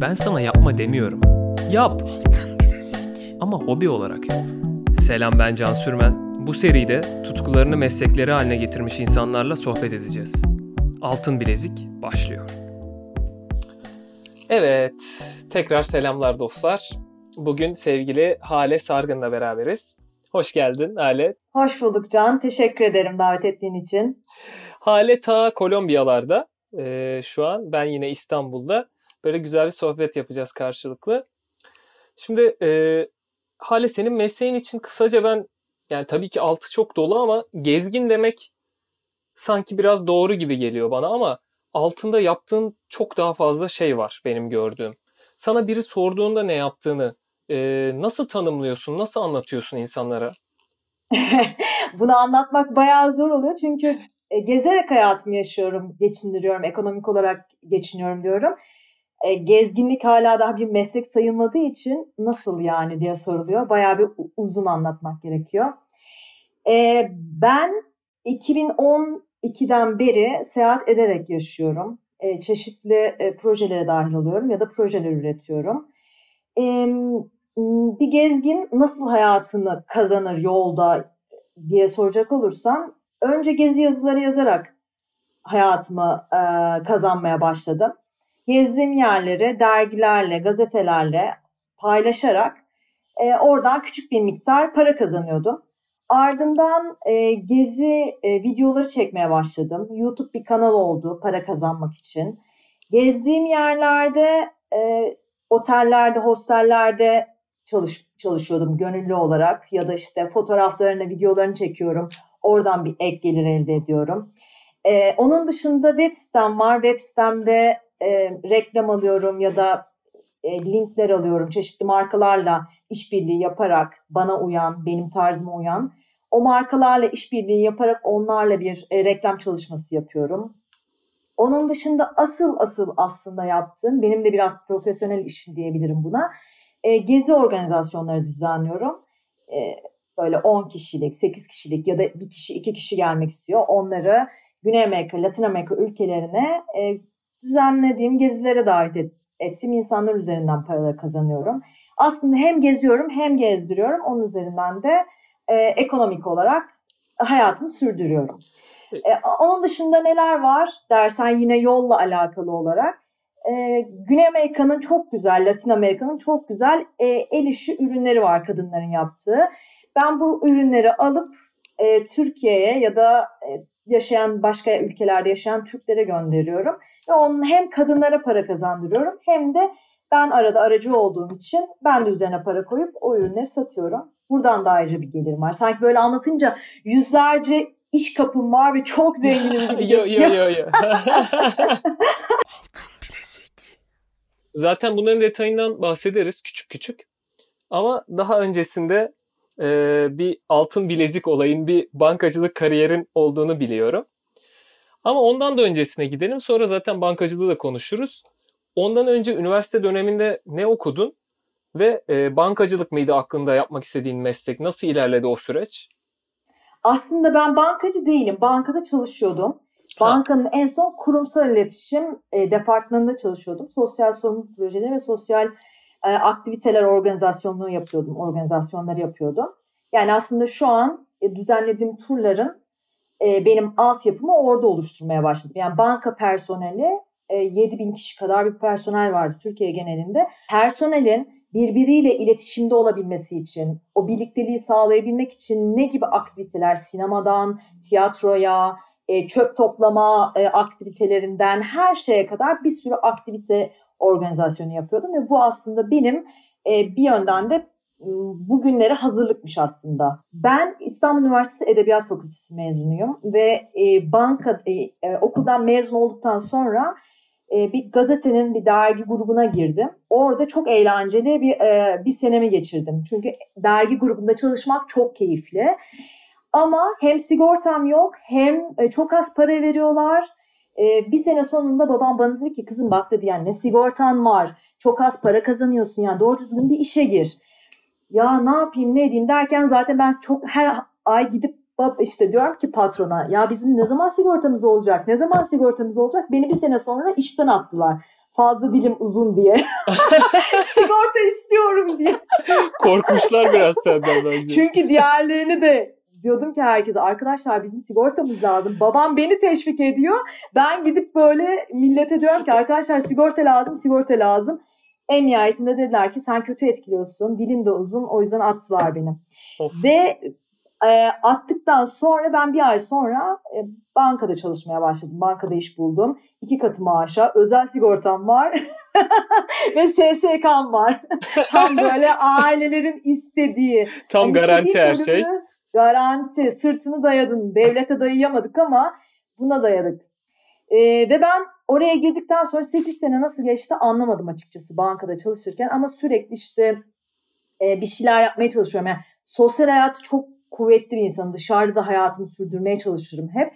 Ben sana yapma demiyorum. Yap. Ama hobi olarak yap. Selam ben Can Sürmen. Bu seride tutkularını meslekleri haline getirmiş insanlarla sohbet edeceğiz. Altın Bilezik başlıyor. Evet, tekrar selamlar dostlar. Bugün sevgili Hale Sargın'la beraberiz. Hoş geldin Hale. Hoş bulduk Can. Teşekkür ederim davet ettiğin için. Hale ta Kolombiyalarda. Ee, şu an ben yine İstanbul'da. Böyle güzel bir sohbet yapacağız karşılıklı. Şimdi e, Hale senin mesleğin için kısaca ben yani tabii ki altı çok dolu ama gezgin demek sanki biraz doğru gibi geliyor bana ama altında yaptığın çok daha fazla şey var benim gördüğüm. Sana biri sorduğunda ne yaptığını e, nasıl tanımlıyorsun, nasıl anlatıyorsun insanlara? Bunu anlatmak bayağı zor oluyor çünkü e, gezerek hayatımı yaşıyorum, geçindiriyorum, ekonomik olarak geçiniyorum diyorum. E, gezginlik hala daha bir meslek sayılmadığı için nasıl yani diye soruluyor. Bayağı bir uzun anlatmak gerekiyor. E, ben 2012'den beri seyahat ederek yaşıyorum. E, çeşitli e, projelere dahil oluyorum ya da projeler üretiyorum. E, bir gezgin nasıl hayatını kazanır yolda diye soracak olursam önce gezi yazıları yazarak hayatımı e, kazanmaya başladım. Gezdiğim yerleri dergilerle, gazetelerle paylaşarak e, oradan küçük bir miktar para kazanıyordum. Ardından e, gezi e, videoları çekmeye başladım. YouTube bir kanal oldu para kazanmak için. Gezdiğim yerlerde, e, otellerde, hostellerde çalış, çalışıyordum gönüllü olarak. Ya da işte fotoğraflarını, videolarını çekiyorum. Oradan bir ek gelir elde ediyorum. E, onun dışında web sitem var. Web sitemde e, reklam alıyorum ya da e, linkler alıyorum. Çeşitli markalarla işbirliği yaparak bana uyan, benim tarzıma uyan o markalarla işbirliği yaparak onlarla bir e, reklam çalışması yapıyorum. Onun dışında asıl asıl aslında yaptığım, benim de biraz profesyonel işim diyebilirim buna. E, gezi organizasyonları düzenliyorum. E, böyle 10 kişilik, 8 kişilik ya da bir kişi, iki kişi gelmek istiyor. Onları Güney Amerika, Latin Amerika ülkelerine e, düzenlediğim gezilere davet et, ettiğim insanlar üzerinden paralar kazanıyorum. Aslında hem geziyorum hem gezdiriyorum. Onun üzerinden de e, ekonomik olarak hayatımı sürdürüyorum. E, onun dışında neler var dersen yine yolla alakalı olarak. E, Güney Amerika'nın çok güzel, Latin Amerika'nın çok güzel e, el işi ürünleri var kadınların yaptığı. Ben bu ürünleri alıp e, Türkiye'ye ya da e, yaşayan başka ülkelerde yaşayan Türklere gönderiyorum. Ve onun hem kadınlara para kazandırıyorum hem de ben arada aracı olduğum için ben de üzerine para koyup o ürünleri satıyorum. Buradan da ayrıca bir gelirim var. Sanki böyle anlatınca yüzlerce iş kapım var ve çok zenginim gibi gözüküyor. yo, yo, yo. Altın bilezik. Zaten bunların detayından bahsederiz küçük küçük. Ama daha öncesinde e, bir altın bilezik olayın, bir bankacılık kariyerin olduğunu biliyorum. Ama ondan da öncesine gidelim. Sonra zaten bankacılığı da konuşuruz. Ondan önce üniversite döneminde ne okudun? Ve e, bankacılık mıydı aklında yapmak istediğin meslek? Nasıl ilerledi o süreç? Aslında ben bankacı değilim. Bankada çalışıyordum. Bankanın ha. en son kurumsal iletişim e, departmanında çalışıyordum. Sosyal sorumluluk projeleri ve sosyal e, aktiviteler organizasyonluğu yapıyordum. Organizasyonları yapıyordum. Yani aslında şu an e, düzenlediğim turların e, benim altyapımı orada oluşturmaya başladım. Yani banka personeli e, 7 bin kişi kadar bir personel vardı Türkiye genelinde. Personelin birbiriyle iletişimde olabilmesi için, o birlikteliği sağlayabilmek için ne gibi aktiviteler, sinemadan, tiyatroya, e, çöp toplama e, aktivitelerinden her şeye kadar bir sürü aktivite organizasyonu yapıyordum ve bu aslında benim e, bir yönden de bugünlere hazırlıkmış aslında. Ben İstanbul Üniversitesi Edebiyat Fakültesi mezunuyum ve e, banka e, e, okuldan mezun olduktan sonra e, bir gazetenin bir dergi grubuna girdim. Orada çok eğlenceli bir e, bir senemi geçirdim. Çünkü dergi grubunda çalışmak çok keyifli. Ama hem sigortam yok hem e, çok az para veriyorlar. Bir sene sonunda babam bana dedi ki kızım bak dedi yani ne sigortan var çok az para kazanıyorsun yani doğru düzgün bir işe gir. Ya ne yapayım ne edeyim derken zaten ben çok her ay gidip işte diyorum ki patrona ya bizim ne zaman sigortamız olacak? Ne zaman sigortamız olacak? Beni bir sene sonra işten attılar. fazla dilim uzun diye. Sigorta istiyorum diye. Korkmuşlar biraz senden bence. Çünkü diğerlerini de diyordum ki herkese arkadaşlar bizim sigortamız lazım. Babam beni teşvik ediyor. Ben gidip böyle millete diyorum ki arkadaşlar sigorta lazım, sigorta lazım. En nihayetinde dediler ki sen kötü etkiliyorsun, dilin de uzun o yüzden attılar beni. Of. Ve e, attıktan sonra ben bir ay sonra e, bankada çalışmaya başladım. Bankada iş buldum. İki katı maaşa, özel sigortam var ve SSK'm var. Tam böyle ailelerin istediği. Tam yani garanti istediği her şey. Garanti. Sırtını dayadın. Devlete dayayamadık ama buna dayadık. E, ve ben oraya girdikten sonra 8 sene nasıl geçti anlamadım açıkçası bankada çalışırken. Ama sürekli işte e, bir şeyler yapmaya çalışıyorum. Yani sosyal hayatı çok kuvvetli bir insanım. Dışarıda hayatımı sürdürmeye çalışırım hep.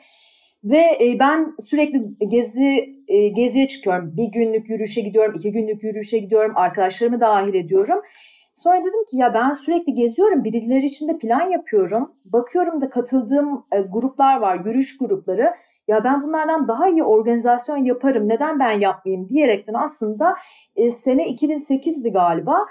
Ve e, ben sürekli gezi e, geziye çıkıyorum. Bir günlük yürüyüşe gidiyorum, iki günlük yürüyüşe gidiyorum. Arkadaşlarımı dahil ediyorum. Sonra dedim ki ya ben sürekli geziyorum. Birileri için de plan yapıyorum. Bakıyorum da katıldığım e, gruplar var, yürüyüş grupları. Ya ben bunlardan daha iyi organizasyon yaparım. Neden ben yapmayayım diyerekten aslında e, sene 2008'di galiba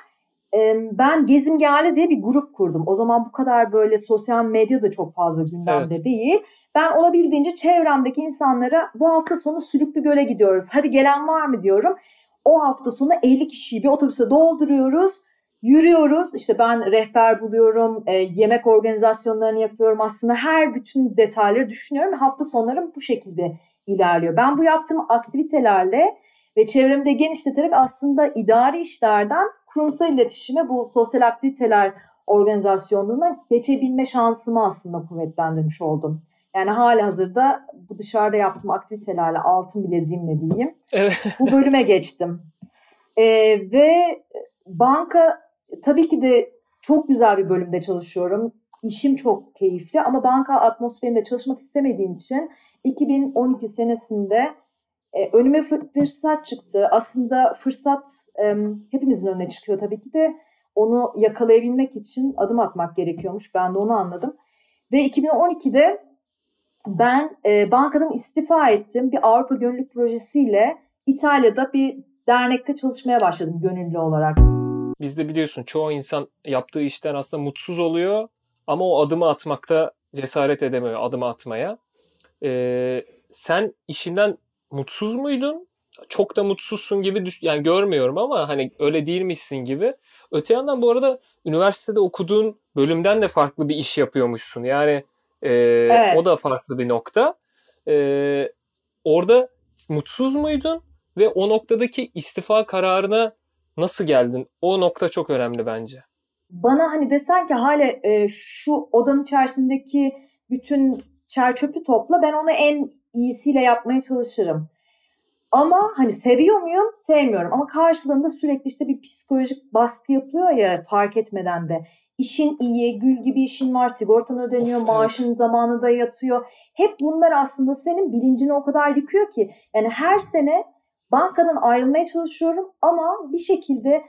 ben Gezim Gale diye bir grup kurdum. O zaman bu kadar böyle sosyal medya da çok fazla gündemde evet. değil. Ben olabildiğince çevremdeki insanlara bu hafta sonu Sülüklü Göl'e gidiyoruz. Hadi gelen var mı diyorum. O hafta sonu 50 kişiyi bir otobüse dolduruyoruz. Yürüyoruz. İşte ben rehber buluyorum. E, yemek organizasyonlarını yapıyorum. Aslında her bütün detayları düşünüyorum. Hafta sonlarım bu şekilde ilerliyor. Ben bu yaptığım aktivitelerle ve çevremde genişleterek aslında idari işlerden kurumsal iletişime bu sosyal aktiviteler organizasyonluğuna geçebilme şansımı aslında kuvvetlendirmiş oldum. Yani hala hazırda bu dışarıda yaptığım aktivitelerle altın bileziğimle diyeyim. Evet. bu bölüme geçtim. Ee, ve banka tabii ki de çok güzel bir bölümde çalışıyorum. İşim çok keyifli ama banka atmosferinde çalışmak istemediğim için 2012 senesinde e, önüme fırsat çıktı. Aslında fırsat hepimizin önüne çıkıyor tabii ki de onu yakalayabilmek için adım atmak gerekiyormuş. Ben de onu anladım. Ve 2012'de ben e, bankadan istifa ettim. Bir Avrupa Gönüllülük Projesi'yle İtalya'da bir dernekte çalışmaya başladım gönüllü olarak. Bizde biliyorsun çoğu insan yaptığı işten aslında mutsuz oluyor ama o adımı atmakta cesaret edemiyor adımı atmaya. Ee, sen işinden mutsuz muydun? Çok da mutsuzsun gibi düş yani görmüyorum ama hani öyle değilmişsin gibi. Öte yandan bu arada üniversitede okuduğun bölümden de farklı bir iş yapıyormuşsun. Yani e, evet. o da farklı bir nokta. E, orada mutsuz muydun ve o noktadaki istifa kararına nasıl geldin? O nokta çok önemli bence. Bana hani desen ki hale e, şu odanın içerisindeki bütün çer çöpü topla ben onu en iyisiyle yapmaya çalışırım. Ama hani seviyor muyum? Sevmiyorum. Ama karşılığında sürekli işte bir psikolojik baskı yapılıyor ya fark etmeden de. İşin iyi, gül gibi işin var, sigortan ödeniyor, of, maaşın evet. zamanında yatıyor. Hep bunlar aslında senin bilincini o kadar yıkıyor ki. Yani her sene bankadan ayrılmaya çalışıyorum ama bir şekilde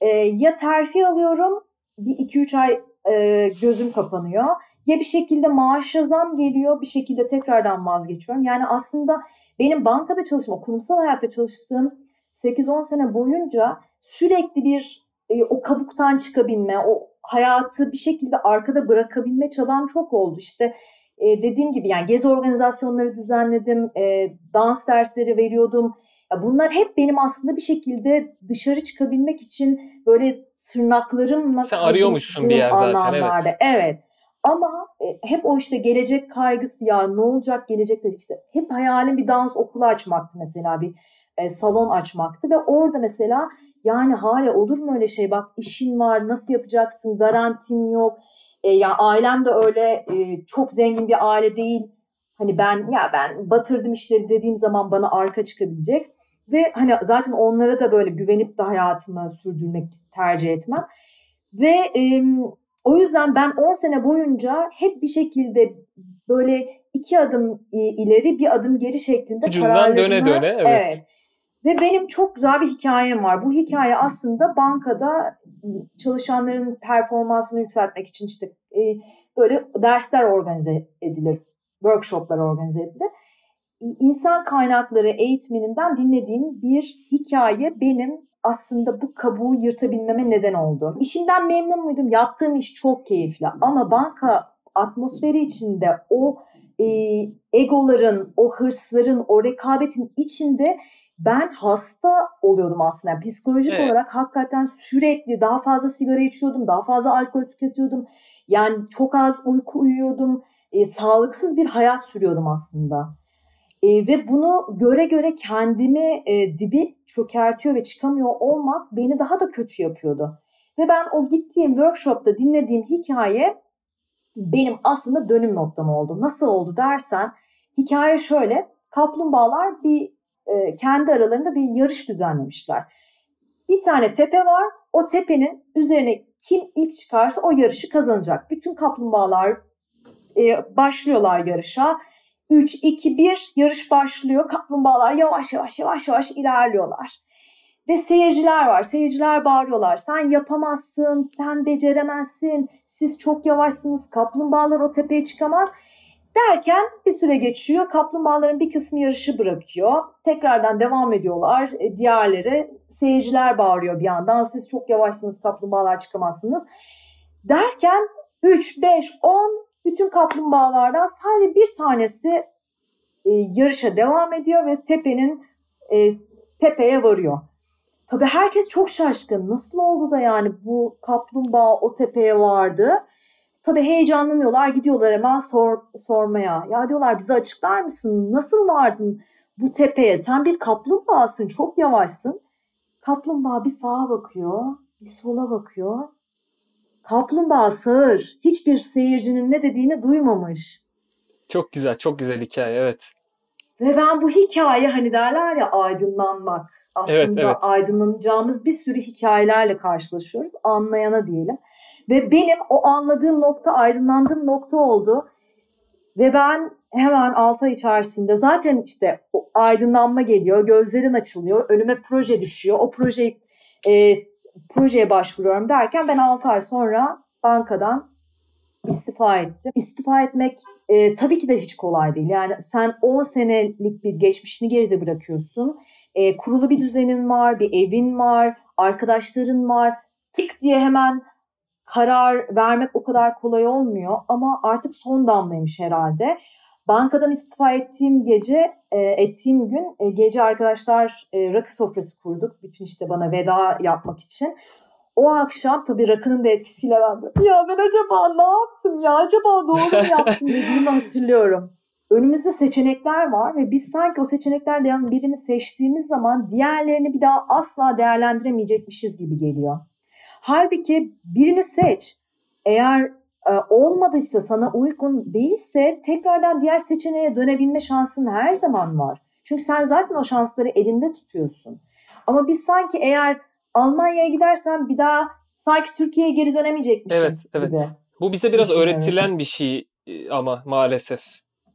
e, ya terfi alıyorum bir iki üç ay e, gözüm kapanıyor. Ya bir şekilde maaş zam geliyor bir şekilde tekrardan vazgeçiyorum. Yani aslında benim bankada çalışma, kurumsal hayatta çalıştığım 8-10 sene boyunca sürekli bir e, o kabuktan çıkabilme, o hayatı bir şekilde arkada bırakabilme çabam çok oldu. İşte e, dediğim gibi yani gezi organizasyonları düzenledim, e, dans dersleri veriyordum. Bunlar hep benim aslında bir şekilde dışarı çıkabilmek için böyle tırnaklarımla Sen arıyormuşsun bir yer zaten evet. Evet. Ama e, hep o işte gelecek kaygısı ya ne olacak gelecekte işte hep hayalim bir dans okulu açmaktı mesela bir e, salon açmaktı ve orada mesela yani hala olur mu öyle şey? Bak işin var nasıl yapacaksın? Garantin yok. E, ya ailem de öyle e, çok zengin bir aile değil. Hani ben ya ben batırdım işleri dediğim zaman bana arka çıkabilecek ve hani zaten onlara da böyle güvenip de hayatımı sürdürmek tercih etmem. Ve e, o yüzden ben 10 sene boyunca hep bir şekilde böyle iki adım ileri bir adım geri şeklinde Ucundan kararlarımı... döne döne evet. evet. Ve benim çok güzel bir hikayem var. Bu hikaye aslında bankada çalışanların performansını yükseltmek için işte e, böyle dersler organize edilir, workshoplar organize edilir. İnsan kaynakları eğitmeninden dinlediğim bir hikaye benim aslında bu kabuğu yırtabilmeme neden oldu. İşimden memnun muydum? Yaptığım iş çok keyifli ama banka atmosferi içinde o e, egoların, o hırsların, o rekabetin içinde ben hasta oluyordum aslında. Yani psikolojik evet. olarak hakikaten sürekli daha fazla sigara içiyordum, daha fazla alkol tüketiyordum. Yani çok az uyku uyuyordum. E, sağlıksız bir hayat sürüyordum aslında. E, ve bunu göre göre kendimi e, dibi çökertiyor ve çıkamıyor olmak beni daha da kötü yapıyordu. Ve ben o gittiğim workshopta dinlediğim hikaye benim aslında dönüm noktam oldu. Nasıl oldu dersen hikaye şöyle. Kaplumbağalar bir e, kendi aralarında bir yarış düzenlemişler. Bir tane tepe var. O tepenin üzerine kim ilk çıkarsa o yarışı kazanacak. Bütün kaplumbağalar e, başlıyorlar yarışa 3, 2, 1 yarış başlıyor. Kaplumbağalar yavaş yavaş yavaş yavaş ilerliyorlar. Ve seyirciler var. Seyirciler bağırıyorlar. Sen yapamazsın, sen beceremezsin, siz çok yavaşsınız, kaplumbağalar o tepeye çıkamaz. Derken bir süre geçiyor. Kaplumbağaların bir kısmı yarışı bırakıyor. Tekrardan devam ediyorlar. E, diğerleri seyirciler bağırıyor bir yandan. Siz çok yavaşsınız, kaplumbağalar çıkamazsınız. Derken 3, 5, 10 bütün kaplumbağalardan sadece bir tanesi e, yarışa devam ediyor ve tepenin e, tepeye varıyor. Tabii herkes çok şaşkın. Nasıl oldu da yani bu kaplumbağa o tepeye vardı? Tabii heyecanlanıyorlar, gidiyorlar hemen sor, sormaya. Ya diyorlar bize açıklar mısın? Nasıl vardın bu tepeye? Sen bir kaplumbağasın, çok yavaşsın. Kaplumbağa bir sağa bakıyor, bir sola bakıyor. Kaplumbağa sağır. Hiçbir seyircinin ne dediğini duymamış. Çok güzel, çok güzel hikaye evet. Ve ben bu hikaye hani derler ya aydınlanmak. Aslında evet, evet. aydınlanacağımız bir sürü hikayelerle karşılaşıyoruz. Anlayana diyelim. Ve benim o anladığım nokta aydınlandığım nokta oldu. Ve ben hemen 6 ay içerisinde zaten işte aydınlanma geliyor, gözlerin açılıyor, önüme proje düşüyor. O projeyi e, projeye başvuruyorum derken ben 6 ay sonra bankadan istifa ettim. İstifa etmek e, tabii ki de hiç kolay değil. Yani sen 10 senelik bir geçmişini geride bırakıyorsun. E, kurulu bir düzenin var, bir evin var, arkadaşların var. Tık diye hemen karar vermek o kadar kolay olmuyor ama artık son damlaymış herhalde. Bankadan istifa ettiğim gece, e, ettiğim gün e, gece arkadaşlar e, rakı sofrası kurduk. Bütün işte bana veda yapmak için. O akşam tabii rakının da etkisiyle ben ya ben acaba ne yaptım ya acaba doğru mu yaptım dediğimi hatırlıyorum. Önümüzde seçenekler var ve biz sanki o seçeneklerden birini seçtiğimiz zaman diğerlerini bir daha asla değerlendiremeyecekmişiz gibi geliyor. Halbuki birini seç. Eğer olmadıysa sana uygun değilse tekrardan diğer seçeneğe dönebilme şansın her zaman var. Çünkü sen zaten o şansları elinde tutuyorsun. Ama biz sanki eğer Almanya'ya gidersen bir daha sanki Türkiye'ye geri dönemeyecekmişim evet, evet. gibi. Bu bize biraz öğretilen bir şey e, ama maalesef.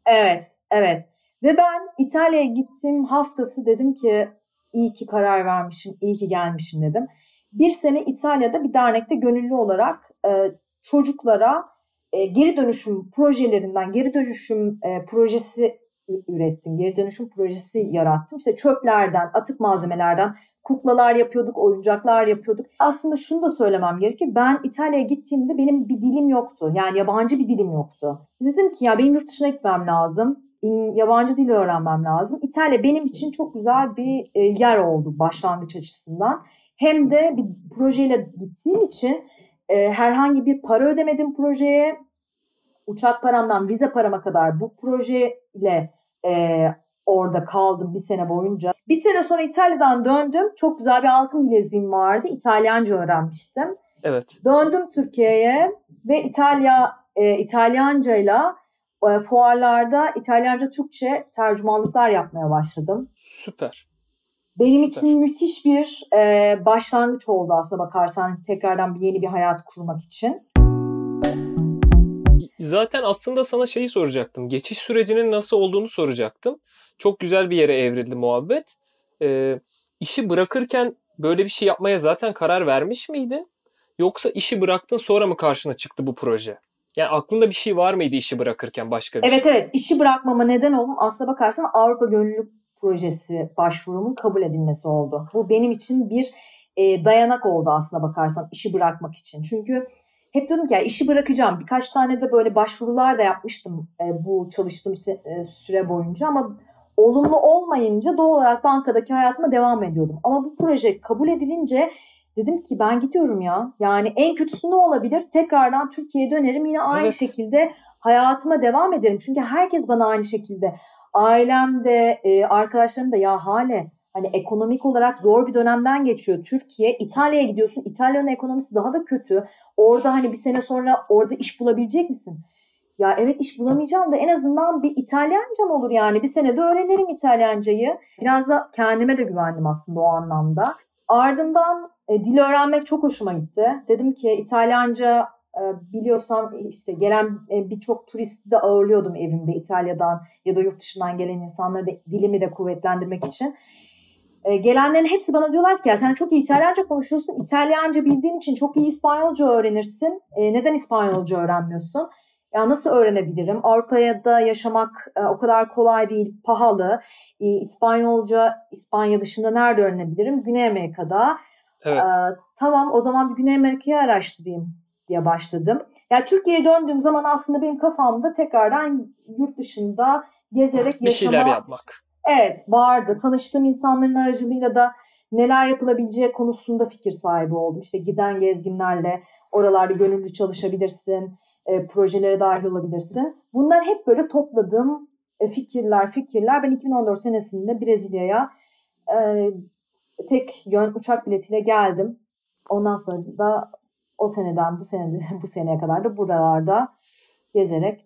Evet, evet. Ve ben İtalya'ya gittim haftası dedim ki iyi ki karar vermişim, iyi ki gelmişim dedim. Bir sene İtalya'da bir dernekte gönüllü olarak e, çocuklara e, geri dönüşüm projelerinden geri dönüşüm e, projesi ürettim. Geri dönüşüm projesi yarattım. İşte çöplerden, atık malzemelerden kuklalar yapıyorduk, oyuncaklar yapıyorduk. Aslında şunu da söylemem gerekir. Ben İtalya'ya gittiğimde benim bir dilim yoktu. Yani yabancı bir dilim yoktu. Dedim ki ya benim yurt dışına gitmem lazım. Yabancı dil öğrenmem lazım. İtalya benim için çok güzel bir e, yer oldu başlangıç açısından. Hem de bir projeyle gittiğim için e, herhangi bir para ödemedim projeye. Uçak paramdan vize parama kadar bu projeyle e, orada kaldım bir sene boyunca. Bir sene sonra İtalya'dan döndüm. Çok güzel bir altın bileziğim vardı. İtalyanca öğrenmiştim. Evet. Döndüm Türkiye'ye ve İtalya e, İtalyancayla e, fuarlarda İtalyanca Türkçe tercümanlıklar yapmaya başladım. Süper. Benim Süper. için müthiş bir e, başlangıç oldu aslında bakarsan tekrardan bir yeni bir hayat kurmak için. Zaten aslında sana şeyi soracaktım. Geçiş sürecinin nasıl olduğunu soracaktım. Çok güzel bir yere evrildi muhabbet. Ee, işi bırakırken böyle bir şey yapmaya zaten karar vermiş miydin? Yoksa işi bıraktın sonra mı karşına çıktı bu proje? Yani aklında bir şey var mıydı işi bırakırken başka bir evet, şey? Evet evet işi bırakmama neden olun aslına bakarsan Avrupa Gönüllü Projesi başvurumun kabul edilmesi oldu. Bu benim için bir e, dayanak oldu aslına bakarsan işi bırakmak için. Çünkü hep diyordum ki ya işi bırakacağım. Birkaç tane de böyle başvurular da yapmıştım e, bu çalıştığım e, süre boyunca ama olumlu olmayınca doğal olarak bankadaki hayatıma devam ediyordum. Ama bu proje kabul edilince dedim ki ben gidiyorum ya. Yani en kötüsü ne olabilir? Tekrardan Türkiye'ye dönerim yine aynı evet. şekilde hayatıma devam ederim. Çünkü herkes bana aynı şekilde ailem de e, arkadaşlarım da ya hale hani ekonomik olarak zor bir dönemden geçiyor Türkiye. İtalya'ya gidiyorsun. İtalya'nın ekonomisi daha da kötü. Orada hani bir sene sonra orada iş bulabilecek misin? Ya evet iş bulamayacağım da en azından bir İtalyancam olur yani. Bir senede öğrenirim İtalyancayı. Biraz da kendime de güvendim aslında o anlamda. Ardından e, dil öğrenmek çok hoşuma gitti. Dedim ki İtalyanca biliyorsam işte gelen e, birçok turisti de ağırlıyordum evimde İtalya'dan ya da yurt dışından gelen insanları da dilimi de kuvvetlendirmek için. E, gelenlerin hepsi bana diyorlar ki ya sen çok iyi İtalyanca konuşuyorsun. İtalyanca bildiğin için çok iyi İspanyolca öğrenirsin. E, neden İspanyolca öğrenmiyorsun? Ya nasıl öğrenebilirim? Avrupa'ya da yaşamak e, o kadar kolay değil, pahalı. E, İspanyolca İspanya dışında nerede öğrenebilirim? Güney Amerika'da. Evet. E, tamam o zaman bir Güney Amerika'yı araştırayım diye başladım. Yani Türkiye'ye döndüğüm zaman aslında benim kafamda tekrardan yurt dışında gezerek bir yaşama... Şeyler yapmak. Evet vardı. Tanıştığım insanların aracılığıyla da neler yapılabileceği konusunda fikir sahibi oldum. İşte giden gezginlerle oralarda gönüllü çalışabilirsin, e, projelere dahil olabilirsin. Bunlar hep böyle topladığım e, fikirler, fikirler. Ben 2014 senesinde Brezilya'ya e, tek yön uçak biletiyle geldim. Ondan sonra da o seneden bu sene bu seneye kadar da buralarda gezerek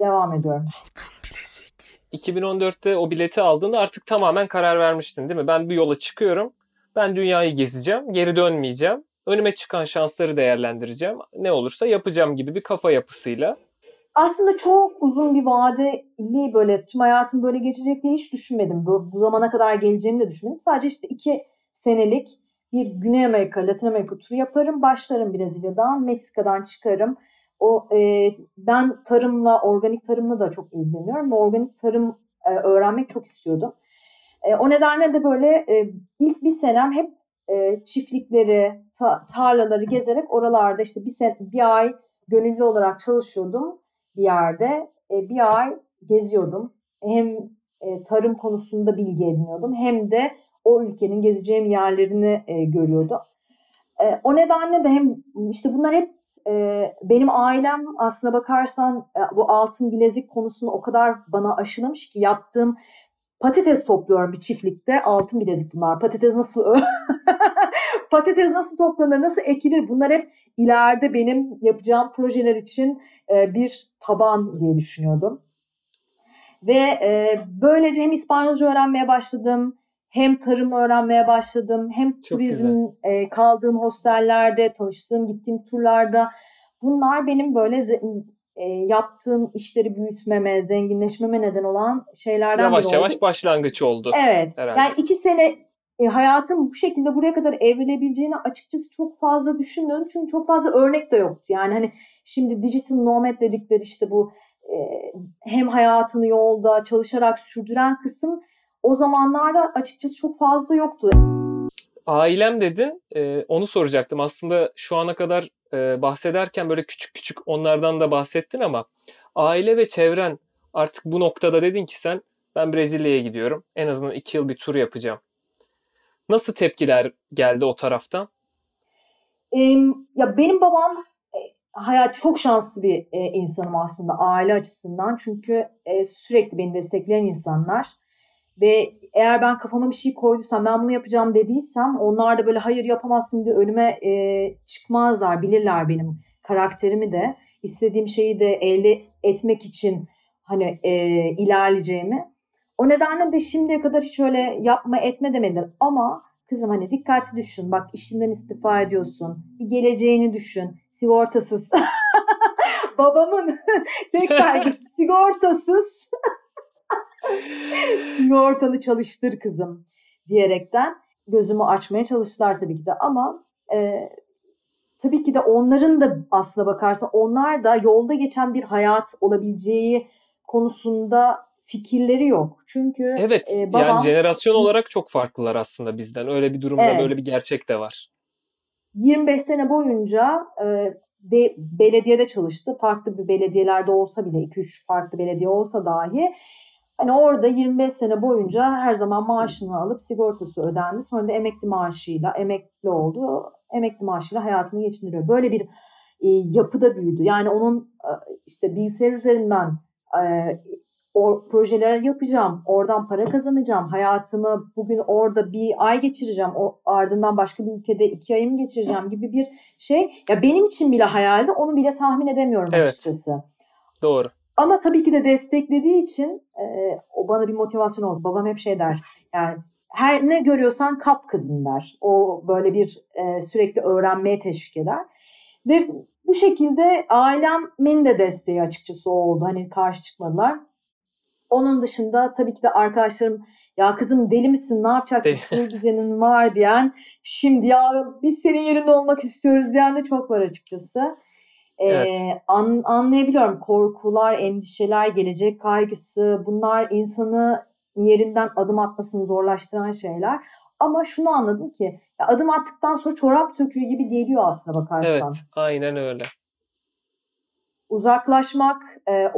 devam ediyorum. Altın bilezik. 2014'te o bileti aldığında artık tamamen karar vermiştin değil mi? Ben bir yola çıkıyorum. Ben dünyayı gezeceğim. Geri dönmeyeceğim. Önüme çıkan şansları değerlendireceğim. Ne olursa yapacağım gibi bir kafa yapısıyla. Aslında çok uzun bir vadeli böyle tüm hayatım böyle geçecek diye hiç düşünmedim. Bu, bu zamana kadar geleceğimi de düşünmedim. Sadece işte iki senelik bir Güney Amerika, Latin Amerika turu yaparım. Başlarım Brezilya'dan, Meksika'dan çıkarım. O e, ben tarımla, organik tarımla da çok ilgileniyorum. Organik tarım e, öğrenmek çok istiyordum. E, o nedenle de böyle e, ilk bir senem hep e, çiftlikleri, ta, tarlaları gezerek oralarda işte bir, sen, bir ay gönüllü olarak çalışıyordum bir yerde. E, bir ay geziyordum. Hem e, tarım konusunda bilgi ediniyordum hem de o ülkenin gezeceğim yerlerini e, görüyordum. E, o nedenle de hem işte bunlar hep e, benim ailem aslına bakarsan e, bu altın bilezik konusunu o kadar bana aşılamış ki yaptığım patates topluyorum bir çiftlikte altın bilezik bunlar. Patates nasıl patates nasıl toplanır, nasıl ekilir bunlar hep ileride benim yapacağım projeler için e, bir taban diye düşünüyordum. Ve e, böylece hem İspanyolca öğrenmeye başladım, hem tarım öğrenmeye başladım, hem Çok turizm e, kaldığım hostellerde, tanıştığım, gittiğim turlarda. Bunlar benim böyle e, yaptığım işleri büyütmeme, zenginleşmeme neden olan şeylerden yavaş biri oldu. Yavaş yavaş başlangıç oldu. Evet. Herhalde. Yani iki sene e, hayatım bu şekilde buraya kadar evrilebileceğini açıkçası çok fazla düşünmüyorum. Çünkü çok fazla örnek de yoktu. Yani hani şimdi digital nomad dedikleri işte bu e, hem hayatını yolda çalışarak sürdüren kısım o zamanlarda açıkçası çok fazla yoktu. Ailem dedin, e, onu soracaktım. Aslında şu ana kadar e, bahsederken böyle küçük küçük onlardan da bahsettin ama aile ve çevren artık bu noktada dedin ki sen ben Brezilya'ya gidiyorum. En azından iki yıl bir tur yapacağım. Nasıl tepkiler geldi o taraftan? Ee, ya benim babam e, hayat çok şanslı bir e, insanım aslında aile açısından. Çünkü e, sürekli beni destekleyen insanlar. Ve eğer ben kafama bir şey koyduysam, ben bunu yapacağım dediysem onlar da böyle hayır yapamazsın diye önüme e, çıkmazlar. Bilirler benim karakterimi de. istediğim şeyi de elde etmek için hani e, ilerleyeceğimi. O nedenle de şimdiye kadar hiç öyle yapma etme demediler. Ama kızım hani dikkatli düşün. Bak işinden istifa ediyorsun. Bir geleceğini düşün. Sigortasız. Babamın tek kaygısı sigortasız. Sigortanı çalıştır kızım diyerekten gözümü açmaya çalıştılar tabii ki de ama e, tabii ki de onların da aslına bakarsan onlar da yolda geçen bir hayat olabileceği konusunda fikirleri yok. Çünkü Evet, e, babam yani jenerasyon olarak çok farklılar aslında bizden. Öyle bir durumda böyle evet bir gerçek de var. 25 sene boyunca e, be- belediyede çalıştı. Farklı bir belediyelerde olsa bile 2-3 farklı belediye olsa dahi hani orada 25 sene boyunca her zaman maaşını alıp sigortası ödendi. Sonra da emekli maaşıyla emekli oldu. Emekli maaşıyla hayatını geçindiriyor. Böyle bir e, yapıda büyüdü. Yani onun e, işte bilgisayar üzerinden e, o projeler yapacağım, oradan para kazanacağım, hayatımı bugün orada bir ay geçireceğim, o ardından başka bir ülkede iki ayımı geçireceğim gibi bir şey. Ya benim için bile hayaldi, onu bile tahmin edemiyorum Evet, açıkçası. doğru. Ama tabii ki de desteklediği için e, o bana bir motivasyon oldu. Babam hep şey der, yani her ne görüyorsan kap kızım der. O böyle bir e, sürekli öğrenmeye teşvik eder. Ve bu şekilde ailemin de desteği açıkçası oldu. Hani karşı çıkmadılar. Onun dışında tabii ki de arkadaşlarım ya kızım deli misin ne yapacaksın kurul düzenin var diyen şimdi ya biz senin yerinde olmak istiyoruz diyen de çok var açıkçası. Evet. Ee, an- anlayabiliyorum korkular, endişeler, gelecek kaygısı bunlar insanı yerinden adım atmasını zorlaştıran şeyler. Ama şunu anladım ki ya adım attıktan sonra çorap söküğü gibi geliyor aslına Evet, bakarsan aynen öyle. uzaklaşmak, e,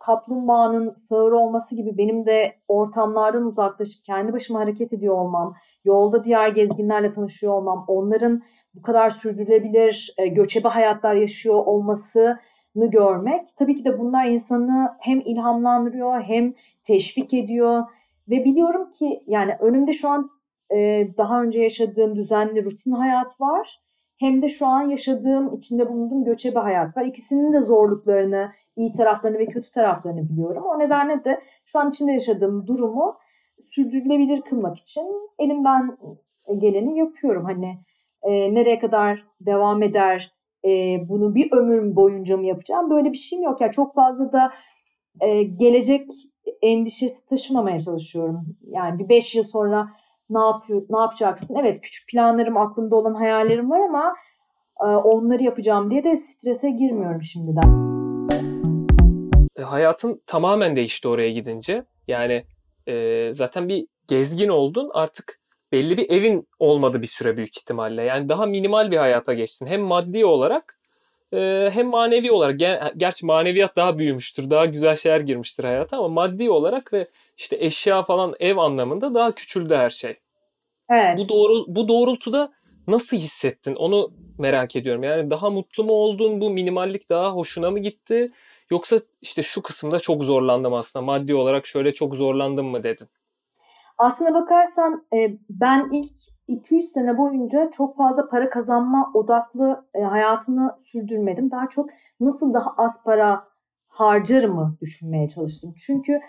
kaplumbağanın sağır olması gibi benim de ortamlardan uzaklaşıp kendi başıma hareket ediyor olmam, yolda diğer gezginlerle tanışıyor olmam, onların bu kadar sürdürülebilir e, göçebe hayatlar yaşıyor olmasını görmek, tabii ki de bunlar insanı hem ilhamlandırıyor hem teşvik ediyor ve biliyorum ki yani önümde şu an e, daha önce yaşadığım düzenli rutin hayat var hem de şu an yaşadığım, içinde bulunduğum göçebe hayat var. İkisinin de zorluklarını, iyi taraflarını ve kötü taraflarını biliyorum. O nedenle de şu an içinde yaşadığım durumu sürdürülebilir kılmak için elimden geleni yapıyorum. Hani e, nereye kadar devam eder, e, bunu bir ömür boyunca mı yapacağım? Böyle bir şeyim yok. Yani çok fazla da e, gelecek endişesi taşımamaya çalışıyorum. Yani bir beş yıl sonra ne yapıyor, ne yapacaksın? Evet küçük planlarım, aklımda olan hayallerim var ama e, onları yapacağım diye de strese girmiyorum şimdiden. E, hayatın tamamen değişti oraya gidince. Yani e, zaten bir gezgin oldun artık belli bir evin olmadı bir süre büyük ihtimalle. Yani daha minimal bir hayata geçtin. Hem maddi olarak e, hem manevi olarak. Ger- Gerçi maneviyat daha büyümüştür. Daha güzel şeyler girmiştir hayata ama maddi olarak ve işte eşya falan ev anlamında daha küçüldü her şey. Bu Evet. doğru bu doğrultuda nasıl hissettin? Onu merak ediyorum. Yani daha mutlu mu oldun? Bu minimallik daha hoşuna mı gitti? Yoksa işte şu kısımda çok zorlandım aslında. Maddi olarak şöyle çok zorlandım mı dedin? Aslına bakarsan e, ben ilk 200 sene boyunca çok fazla para kazanma odaklı e, hayatımı sürdürmedim. Daha çok nasıl daha az para harcarımı düşünmeye çalıştım. Çünkü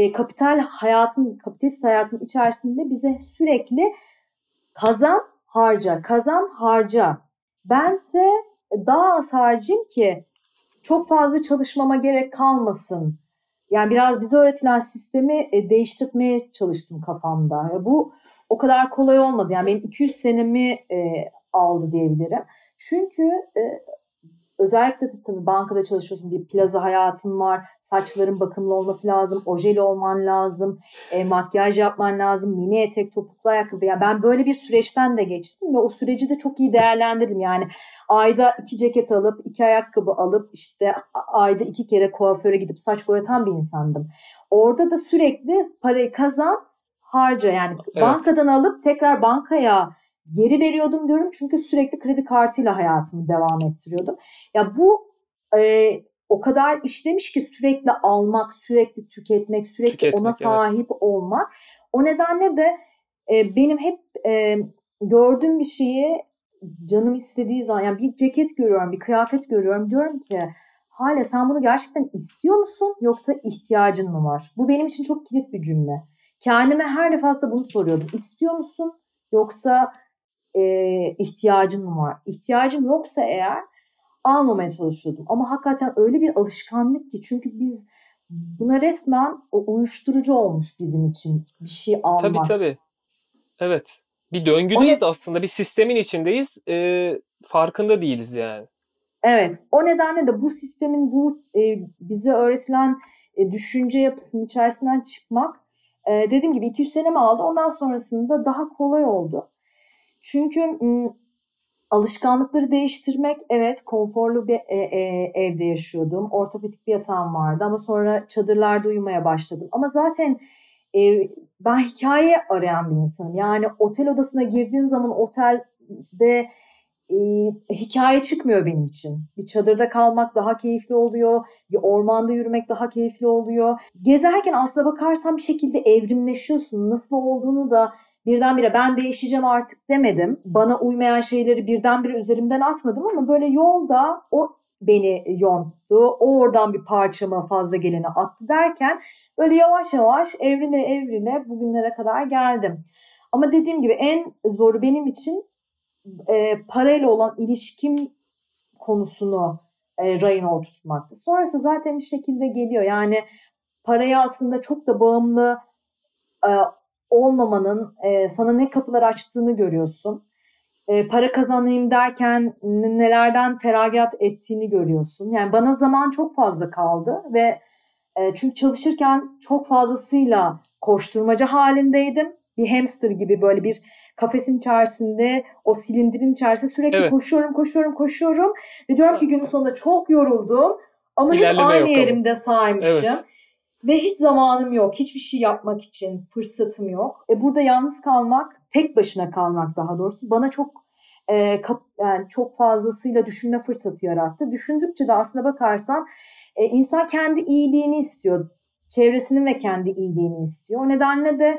e, kapital hayatın, kapitalist hayatın içerisinde bize sürekli kazan harca, kazan harca. Bense daha az harcayayım ki çok fazla çalışmama gerek kalmasın. Yani biraz bize öğretilen sistemi e, değiştirmeye çalıştım kafamda. Bu o kadar kolay olmadı. Yani benim 200 senemi e, aldı diyebilirim. Çünkü özellikle de tabii bankada çalışıyorsun. Bir plaza hayatın var. Saçların bakımlı olması lazım. Ojeli olman lazım. E, makyaj yapman lazım. Mini etek, topuklu ayakkabı. Yani ben böyle bir süreçten de geçtim ve o süreci de çok iyi değerlendirdim. Yani ayda iki ceket alıp, iki ayakkabı alıp işte ayda iki kere kuaföre gidip saç boyatan bir insandım. Orada da sürekli parayı kazan, harca. Yani Evet. bankadan alıp tekrar bankaya geri veriyordum diyorum. Çünkü sürekli kredi kartıyla hayatımı devam ettiriyordum. Ya bu e, o kadar işlemiş ki sürekli almak, sürekli tüketmek, sürekli Tüketmek, ona evet. sahip olmak. O nedenle de e, benim hep e, gördüğüm bir şeyi canım istediği zaman yani bir ceket görüyorum, bir kıyafet görüyorum. Diyorum ki Hale sen bunu gerçekten istiyor musun yoksa ihtiyacın mı var? Bu benim için çok kilit bir cümle. Kendime her defasında bunu soruyordum. İstiyor musun yoksa e, ihtiyacın mı var? İhtiyacım yoksa eğer almamaya çalışıyordum. Ama hakikaten öyle bir alışkanlık ki çünkü biz buna resmen o uyuşturucu olmuş bizim için bir şey almak. Tabii tabii. Evet. Bir döngüdeyiz aslında. Bir sistemin içindeyiz. Ee, farkında değiliz yani. Evet. O nedenle de bu sistemin bu e, bize öğretilen e, düşünce yapısının içerisinden çıkmak e, dediğim gibi 200 sene mi aldı? Ondan sonrasında daha kolay oldu. Çünkü alışkanlıkları değiştirmek evet konforlu bir e, e, evde yaşıyordum. Ortopedik bir yatağım vardı ama sonra çadırlarda uyumaya başladım. Ama zaten e, ben hikaye arayan bir insanım. Yani otel odasına girdiğim zaman otelde e, hikaye çıkmıyor benim için. Bir çadırda kalmak daha keyifli oluyor. Bir ormanda yürümek daha keyifli oluyor. Gezerken aslına bakarsan bir şekilde evrimleşiyorsun. Nasıl olduğunu da birdenbire ben değişeceğim artık demedim. Bana uymayan şeyleri birdenbire üzerimden atmadım ama böyle yolda o beni yonttu. O oradan bir parçama fazla geleni attı derken böyle yavaş yavaş evrile evrile bugünlere kadar geldim. Ama dediğim gibi en zoru benim için e, parayla olan ilişkim konusunu e, rayına oturtmaktı. Sonrası zaten bir şekilde geliyor. Yani paraya aslında çok da bağımlı e, olmamanın e, sana ne kapılar açtığını görüyorsun. E, para kazanayım derken nelerden feragat ettiğini görüyorsun. Yani bana zaman çok fazla kaldı ve e, çünkü çalışırken çok fazlasıyla koşturmaca halindeydim bir hamster gibi böyle bir kafesin içerisinde o silindirin içerisinde sürekli evet. koşuyorum koşuyorum koşuyorum ve diyorum ki günün sonunda çok yoruldum ama İlerleme hep aynı yerimde saymışım. Evet. Ve hiç zamanım yok. Hiçbir şey yapmak için fırsatım yok. E burada yalnız kalmak, tek başına kalmak daha doğrusu bana çok e, kap, yani çok fazlasıyla düşünme fırsatı yarattı. Düşündükçe de aslına bakarsan e, insan kendi iyiliğini istiyor. Çevresinin ve kendi iyiliğini istiyor. O nedenle de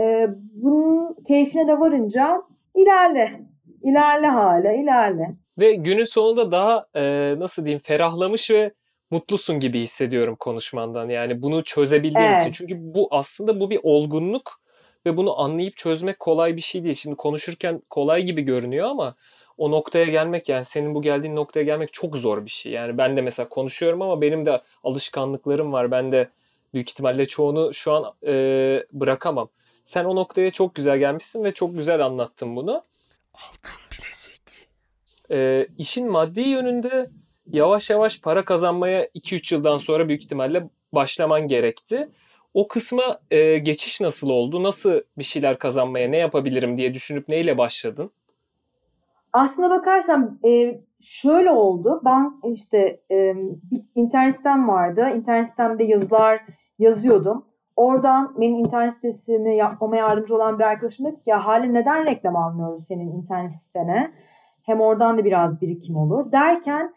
e, bunun keyfine de varınca ilerle. İlerle hala ilerle. Ve günün sonunda daha e, nasıl diyeyim ferahlamış ve mutlusun gibi hissediyorum konuşmandan. Yani bunu çözebildiğin evet. için. Çünkü bu aslında bu bir olgunluk ve bunu anlayıp çözmek kolay bir şey değil. Şimdi konuşurken kolay gibi görünüyor ama o noktaya gelmek yani senin bu geldiğin noktaya gelmek çok zor bir şey. Yani ben de mesela konuşuyorum ama benim de alışkanlıklarım var. Ben de büyük ihtimalle çoğunu şu an e, bırakamam. Sen o noktaya çok güzel gelmişsin ve çok güzel anlattın bunu. Altın bilezik. E, işin maddi yönünde yavaş yavaş para kazanmaya 2-3 yıldan sonra büyük ihtimalle başlaman gerekti. O kısma e, geçiş nasıl oldu? Nasıl bir şeyler kazanmaya ne yapabilirim diye düşünüp neyle başladın? Aslına bakarsam e, şöyle oldu. Ben işte e, internet sitem vardı. İnternet sitemde yazılar yazıyordum. Oradan benim internet sitesini yapmama yardımcı olan bir arkadaşım dedi ki ya hali neden reklam almıyoruz senin internet sitene? Hem oradan da biraz birikim olur. Derken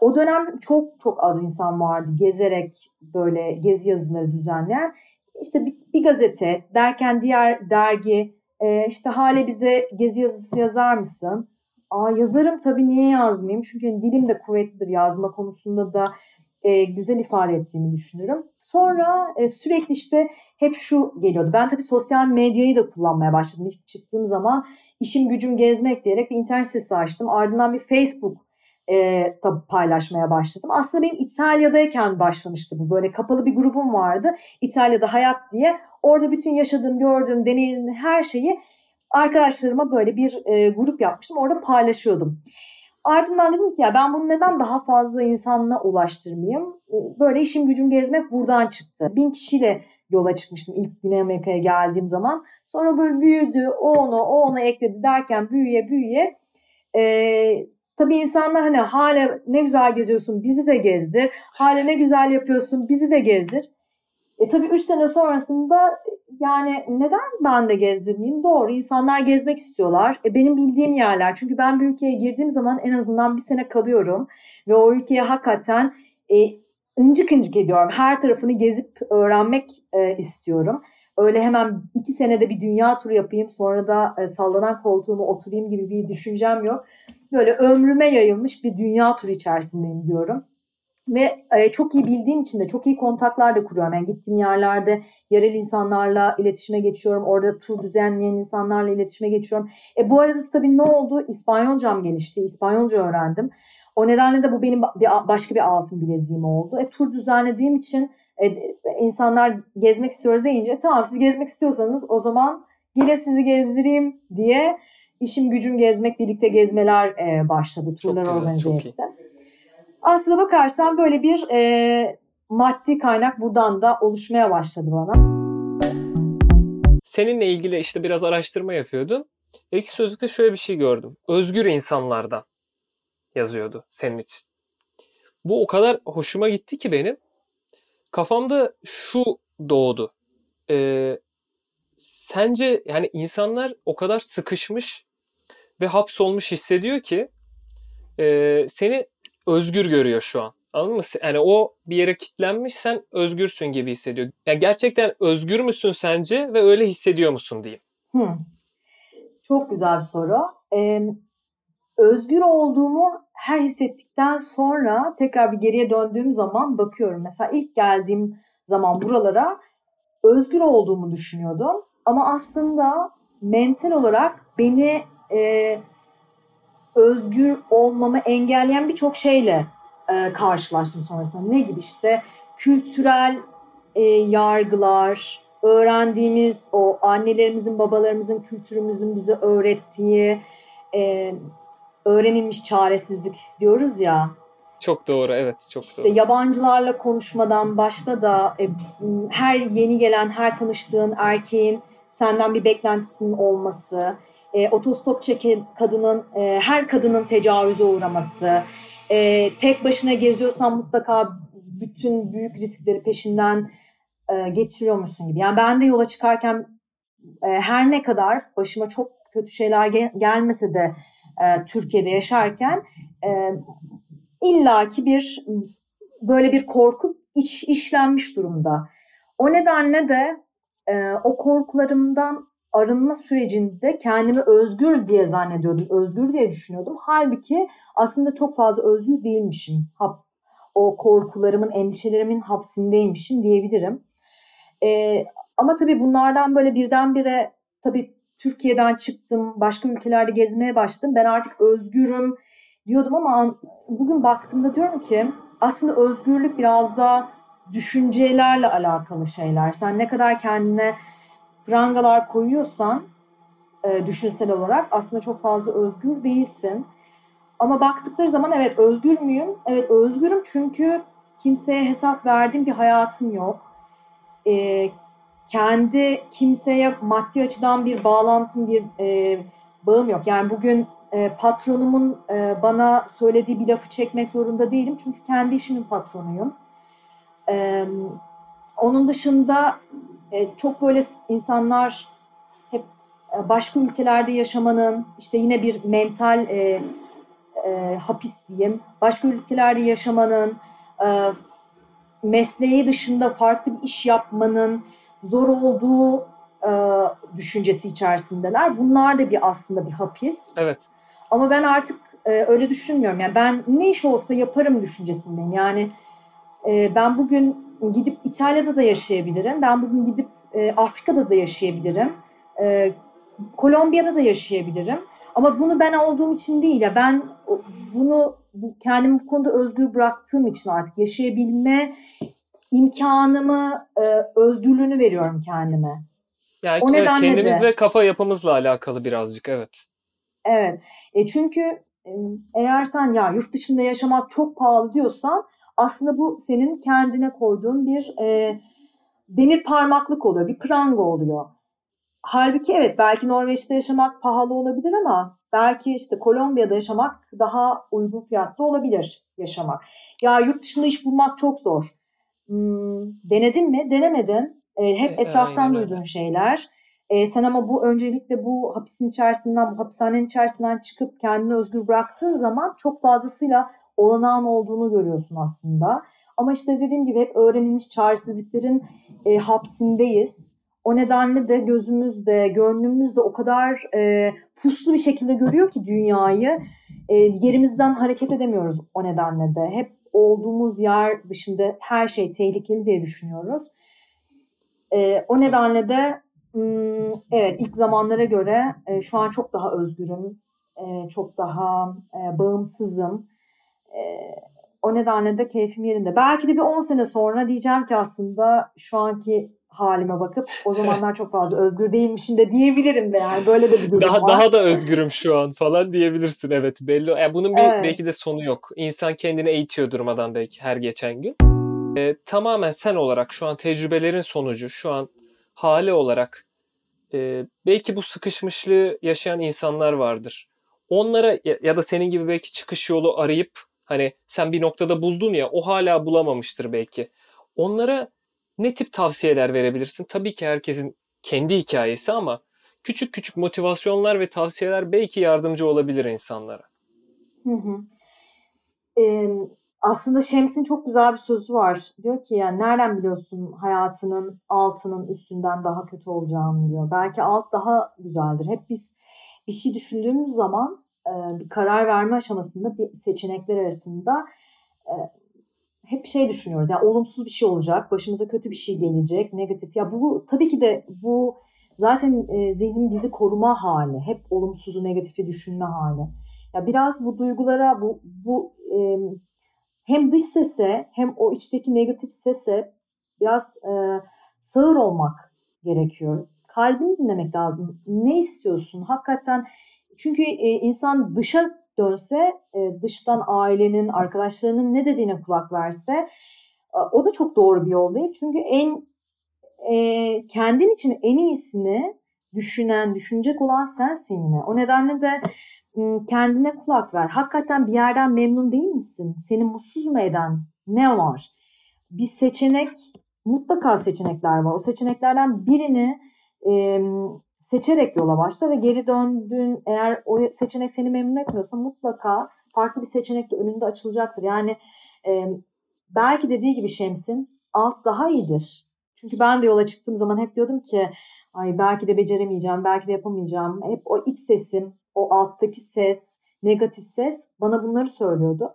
o dönem çok çok az insan vardı gezerek böyle gezi yazıları düzenleyen. İşte bir, bir gazete derken diğer dergi e, işte hale bize gezi yazısı yazar mısın? Aa yazarım tabii niye yazmayayım? Çünkü hani dilim de kuvvetlidir yazma konusunda da e, güzel ifade ettiğimi düşünürüm. Sonra e, sürekli işte hep şu geliyordu. Ben tabii sosyal medyayı da kullanmaya başladım. İlk çıktığım zaman işim gücüm gezmek diyerek bir internet sitesi açtım. Ardından bir Facebook e, tabii paylaşmaya başladım. Aslında benim İtalya'dayken başlamıştı bu. Böyle kapalı bir grubum vardı. İtalya'da hayat diye. Orada bütün yaşadığım, gördüğüm, deneyimim her şeyi arkadaşlarıma böyle bir e, grup yapmıştım. Orada paylaşıyordum. Ardından dedim ki ya ben bunu neden daha fazla insanla ulaştırmayayım? Böyle işim gücüm gezmek buradan çıktı. Bin kişiyle yola çıkmıştım ilk Güney Amerika'ya geldiğim zaman. Sonra böyle büyüdü, o onu, o onu ekledi derken büyüye büyüye e, Tabii insanlar hani hala ne güzel geziyorsun bizi de gezdir. Hala ne güzel yapıyorsun bizi de gezdir. E tabii 3 sene sonrasında yani neden ben de gezdirmeyeyim? Doğru insanlar gezmek istiyorlar. E benim bildiğim yerler çünkü ben bir ülkeye girdiğim zaman en azından bir sene kalıyorum. Ve o ülkeye hakikaten e, incik incik ediyorum. Her tarafını gezip öğrenmek e, istiyorum. Öyle hemen iki senede bir dünya turu yapayım sonra da e, sallanan koltuğuma oturayım gibi bir düşüncem yok böyle ömrüme yayılmış bir dünya turu içerisindeyim diyorum. Ve e, çok iyi bildiğim için de çok iyi kontaklar da kuruyorum. Yani gittiğim yerlerde yerel insanlarla iletişime geçiyorum. Orada tur düzenleyen insanlarla iletişime geçiyorum. E, bu arada tabii ne oldu? İspanyolcam gelişti. İspanyolca öğrendim. O nedenle de bu benim bir, başka bir altın bileziğim oldu. E, tur düzenlediğim için e, insanlar gezmek istiyoruz deyince tamam siz gezmek istiyorsanız o zaman yine sizi gezdireyim diye işim gücüm gezmek, birlikte gezmeler e, başladı. Turlar organize etti. Aslına bakarsan böyle bir e, maddi kaynak buradan da oluşmaya başladı bana. Seninle ilgili işte biraz araştırma yapıyordun. İlk sözlükte şöyle bir şey gördüm. Özgür insanlardan yazıyordu senin için. Bu o kadar hoşuma gitti ki benim. Kafamda şu doğdu. Ee, sence yani insanlar o kadar sıkışmış ve hapsolmuş hissediyor ki e, seni özgür görüyor şu an. Anladın mı? Yani o bir yere kilitlenmiş sen özgürsün gibi hissediyor. Yani gerçekten özgür müsün sence ve öyle hissediyor musun diyeyim. Hmm. Çok güzel bir soru. Ee, özgür olduğumu her hissettikten sonra tekrar bir geriye döndüğüm zaman bakıyorum. Mesela ilk geldiğim zaman buralara özgür olduğumu düşünüyordum. Ama aslında mental olarak beni e, özgür olmamı engelleyen birçok şeyle e, karşılaştım sonrasında. Ne gibi işte kültürel e, yargılar, öğrendiğimiz o annelerimizin, babalarımızın, kültürümüzün bize öğrettiği e, öğrenilmiş çaresizlik diyoruz ya. Çok doğru evet çok işte doğru. yabancılarla konuşmadan başta da e, her yeni gelen her tanıştığın erkeğin senden bir beklentisinin olması, e, otostop çeken kadının e, her kadının tecavüze uğraması, e, tek başına geziyorsan mutlaka bütün büyük riskleri peşinden e, getiriyormuşsun gibi. Yani ben de yola çıkarken e, her ne kadar başıma çok kötü şeyler gel- gelmese de e, Türkiye'de yaşarken e, illaki bir böyle bir korku iç, işlenmiş durumda. O nedenle de e, o korkularımdan arınma sürecinde kendimi özgür diye zannediyordum, özgür diye düşünüyordum. Halbuki aslında çok fazla özgür değilmişim. O korkularımın, endişelerimin hapsindeymişim diyebilirim. E, ama tabii bunlardan böyle birdenbire tabii Türkiye'den çıktım, başka ülkelerde gezmeye başladım. Ben artık özgürüm diyordum ama bugün baktığımda diyorum ki aslında özgürlük biraz da düşüncelerle alakalı şeyler. Sen ne kadar kendine prangalar koyuyorsan e, düşünsel olarak aslında çok fazla özgür değilsin. Ama baktıkları zaman evet özgür müyüm? Evet özgürüm çünkü kimseye hesap verdiğim bir hayatım yok. E, kendi kimseye maddi açıdan bir bağlantım, bir e, bağım yok. Yani bugün e, patronumun e, bana söylediği bir lafı çekmek zorunda değilim. Çünkü kendi işimin patronuyum. E, onun dışında e, çok böyle insanlar hep e, başka ülkelerde yaşamanın işte yine bir mental e, e, hapis diyeyim. Başka ülkelerde yaşamanın e, mesleği dışında farklı bir iş yapmanın zor olduğu e, düşüncesi içerisindeler. Bunlar da bir aslında bir hapis. Evet. Ama ben artık e, öyle düşünmüyorum. Yani ben ne iş olsa yaparım düşüncesindeyim. Yani e, ben bugün gidip İtalya'da da yaşayabilirim. Ben bugün gidip e, Afrika'da da yaşayabilirim. E, Kolombiya'da da yaşayabilirim. Ama bunu ben olduğum için değil ya ben bunu bu, kendimi bu konuda özgür bıraktığım için artık yaşayabilme imkanımı, e, özgürlüğünü veriyorum kendime. Yani o evet, kendimiz de, ve kafa yapımızla alakalı birazcık evet. Evet. E çünkü e, eğer sen ya yurt dışında yaşamak çok pahalı diyorsan aslında bu senin kendine koyduğun bir e, demir parmaklık oluyor, bir pranga oluyor. Halbuki evet belki Norveç'te yaşamak pahalı olabilir ama belki işte Kolombiya'da yaşamak daha uygun fiyatlı olabilir yaşamak. Ya yurt dışında iş bulmak çok zor. Hmm, denedin mi? Denemedin. E, hep e, etraftan duyduğun şeyler. E, sen ama bu öncelikle bu hapisin içerisinden, bu hapishanenin içerisinden çıkıp kendini özgür bıraktığın zaman çok fazlasıyla olanağın olduğunu görüyorsun aslında. Ama işte dediğim gibi hep öğrenilmiş çaresizliklerin e, hapsindeyiz. O nedenle de gözümüzde, gönlümüzde o kadar e, puslu bir şekilde görüyor ki dünyayı. E, yerimizden hareket edemiyoruz o nedenle de. Hep olduğumuz yer dışında her şey tehlikeli diye düşünüyoruz. E, o nedenle de evet ilk zamanlara göre e, şu an çok daha özgürüm, e, çok daha e, bağımsızım. O nedenle de keyfim yerinde. Belki de bir 10 sene sonra diyeceğim ki aslında şu anki halime bakıp o zamanlar çok fazla özgür değilmişim de diyebilirim de yani böyle de bir durum daha, var. Daha da özgürüm şu an falan diyebilirsin evet belli. Yani bunun bir Evet. belki de sonu yok. İnsan kendini eğitiyor durmadan belki her geçen gün. Ee, tamamen sen olarak şu an tecrübelerin sonucu şu an hali olarak e, belki bu sıkışmışlığı yaşayan insanlar vardır. Onlara ya, ya da senin gibi belki çıkış yolu arayıp hani sen bir noktada buldun ya o hala bulamamıştır belki. Onlara ne tip tavsiyeler verebilirsin? Tabii ki herkesin kendi hikayesi ama küçük küçük motivasyonlar ve tavsiyeler belki yardımcı olabilir insanlara. Hı hı. Ee, aslında Şems'in çok güzel bir sözü var. Diyor ki yani nereden biliyorsun hayatının altının üstünden daha kötü olacağını diyor. Belki alt daha güzeldir. Hep biz bir şey düşündüğümüz zaman bir karar verme aşamasında bir seçenekler arasında hep şey düşünüyoruz. Yani olumsuz bir şey olacak, başımıza kötü bir şey gelecek, negatif. Ya bu tabii ki de bu zaten e, zihnin bizi koruma hali. Hep olumsuzu, negatifi düşünme hali. Ya biraz bu duygulara, bu bu e, hem dış sese hem o içteki negatif sese biraz e, sağır olmak gerekiyor. Kalbini dinlemek lazım. Ne istiyorsun? Hakikaten çünkü e, insan dışa dönse, e, dıştan ailenin, arkadaşlarının ne dediğine kulak verse o da çok doğru bir yol değil. Çünkü en e, kendin için en iyisini düşünen, düşünecek olan sensin yine. O nedenle de kendine kulak ver. Hakikaten bir yerden memnun değil misin? Seni mutsuz mu eden ne var? Bir seçenek, mutlaka seçenekler var. O seçeneklerden birini seçerek yola başla ve geri döndüğün eğer o seçenek seni memnun etmiyorsa mutlaka farklı bir seçenek de önünde açılacaktır. Yani e, belki dediği gibi Şems'in alt daha iyidir. Çünkü ben de yola çıktığım zaman hep diyordum ki ay belki de beceremeyeceğim, belki de yapamayacağım. Hep o iç sesim, o alttaki ses, negatif ses bana bunları söylüyordu.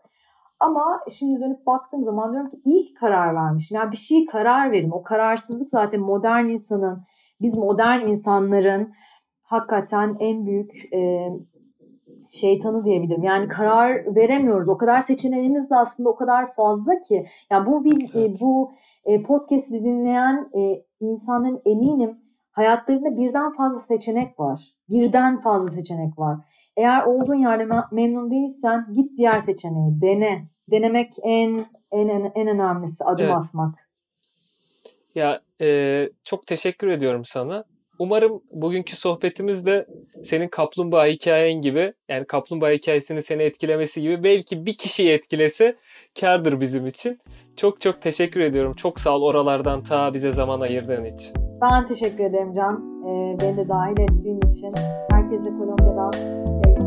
Ama şimdi dönüp baktığım zaman diyorum ki iyi ki karar vermişim. Yani bir şeyi karar verin. O kararsızlık zaten modern insanın, biz modern insanların hakikaten en büyük e, şeytanı diyebilirim. Yani karar veremiyoruz. O kadar seçeneğimiz de aslında o kadar fazla ki. Yani bu bir, evet. e, bu e, podcast'i dinleyen e, insanların eminim hayatlarında birden fazla seçenek var. Birden fazla seçenek var. Eğer olduğun yerde memnun değilsen git diğer seçeneği dene. Denemek en en en, en önemlisi adım evet. atmak. Ya e, çok teşekkür ediyorum sana. Umarım bugünkü sohbetimiz de senin kaplumbağa hikayen gibi yani kaplumbağa hikayesini seni etkilemesi gibi belki bir kişiyi etkilese kardır bizim için. Çok çok teşekkür ediyorum. Çok sağ ol oralardan ta bize zaman ayırdığın için. Ben teşekkür ederim Can. Ee, beni de dahil ettiğin için. Herkese Kolombiya'dan sevgilerim.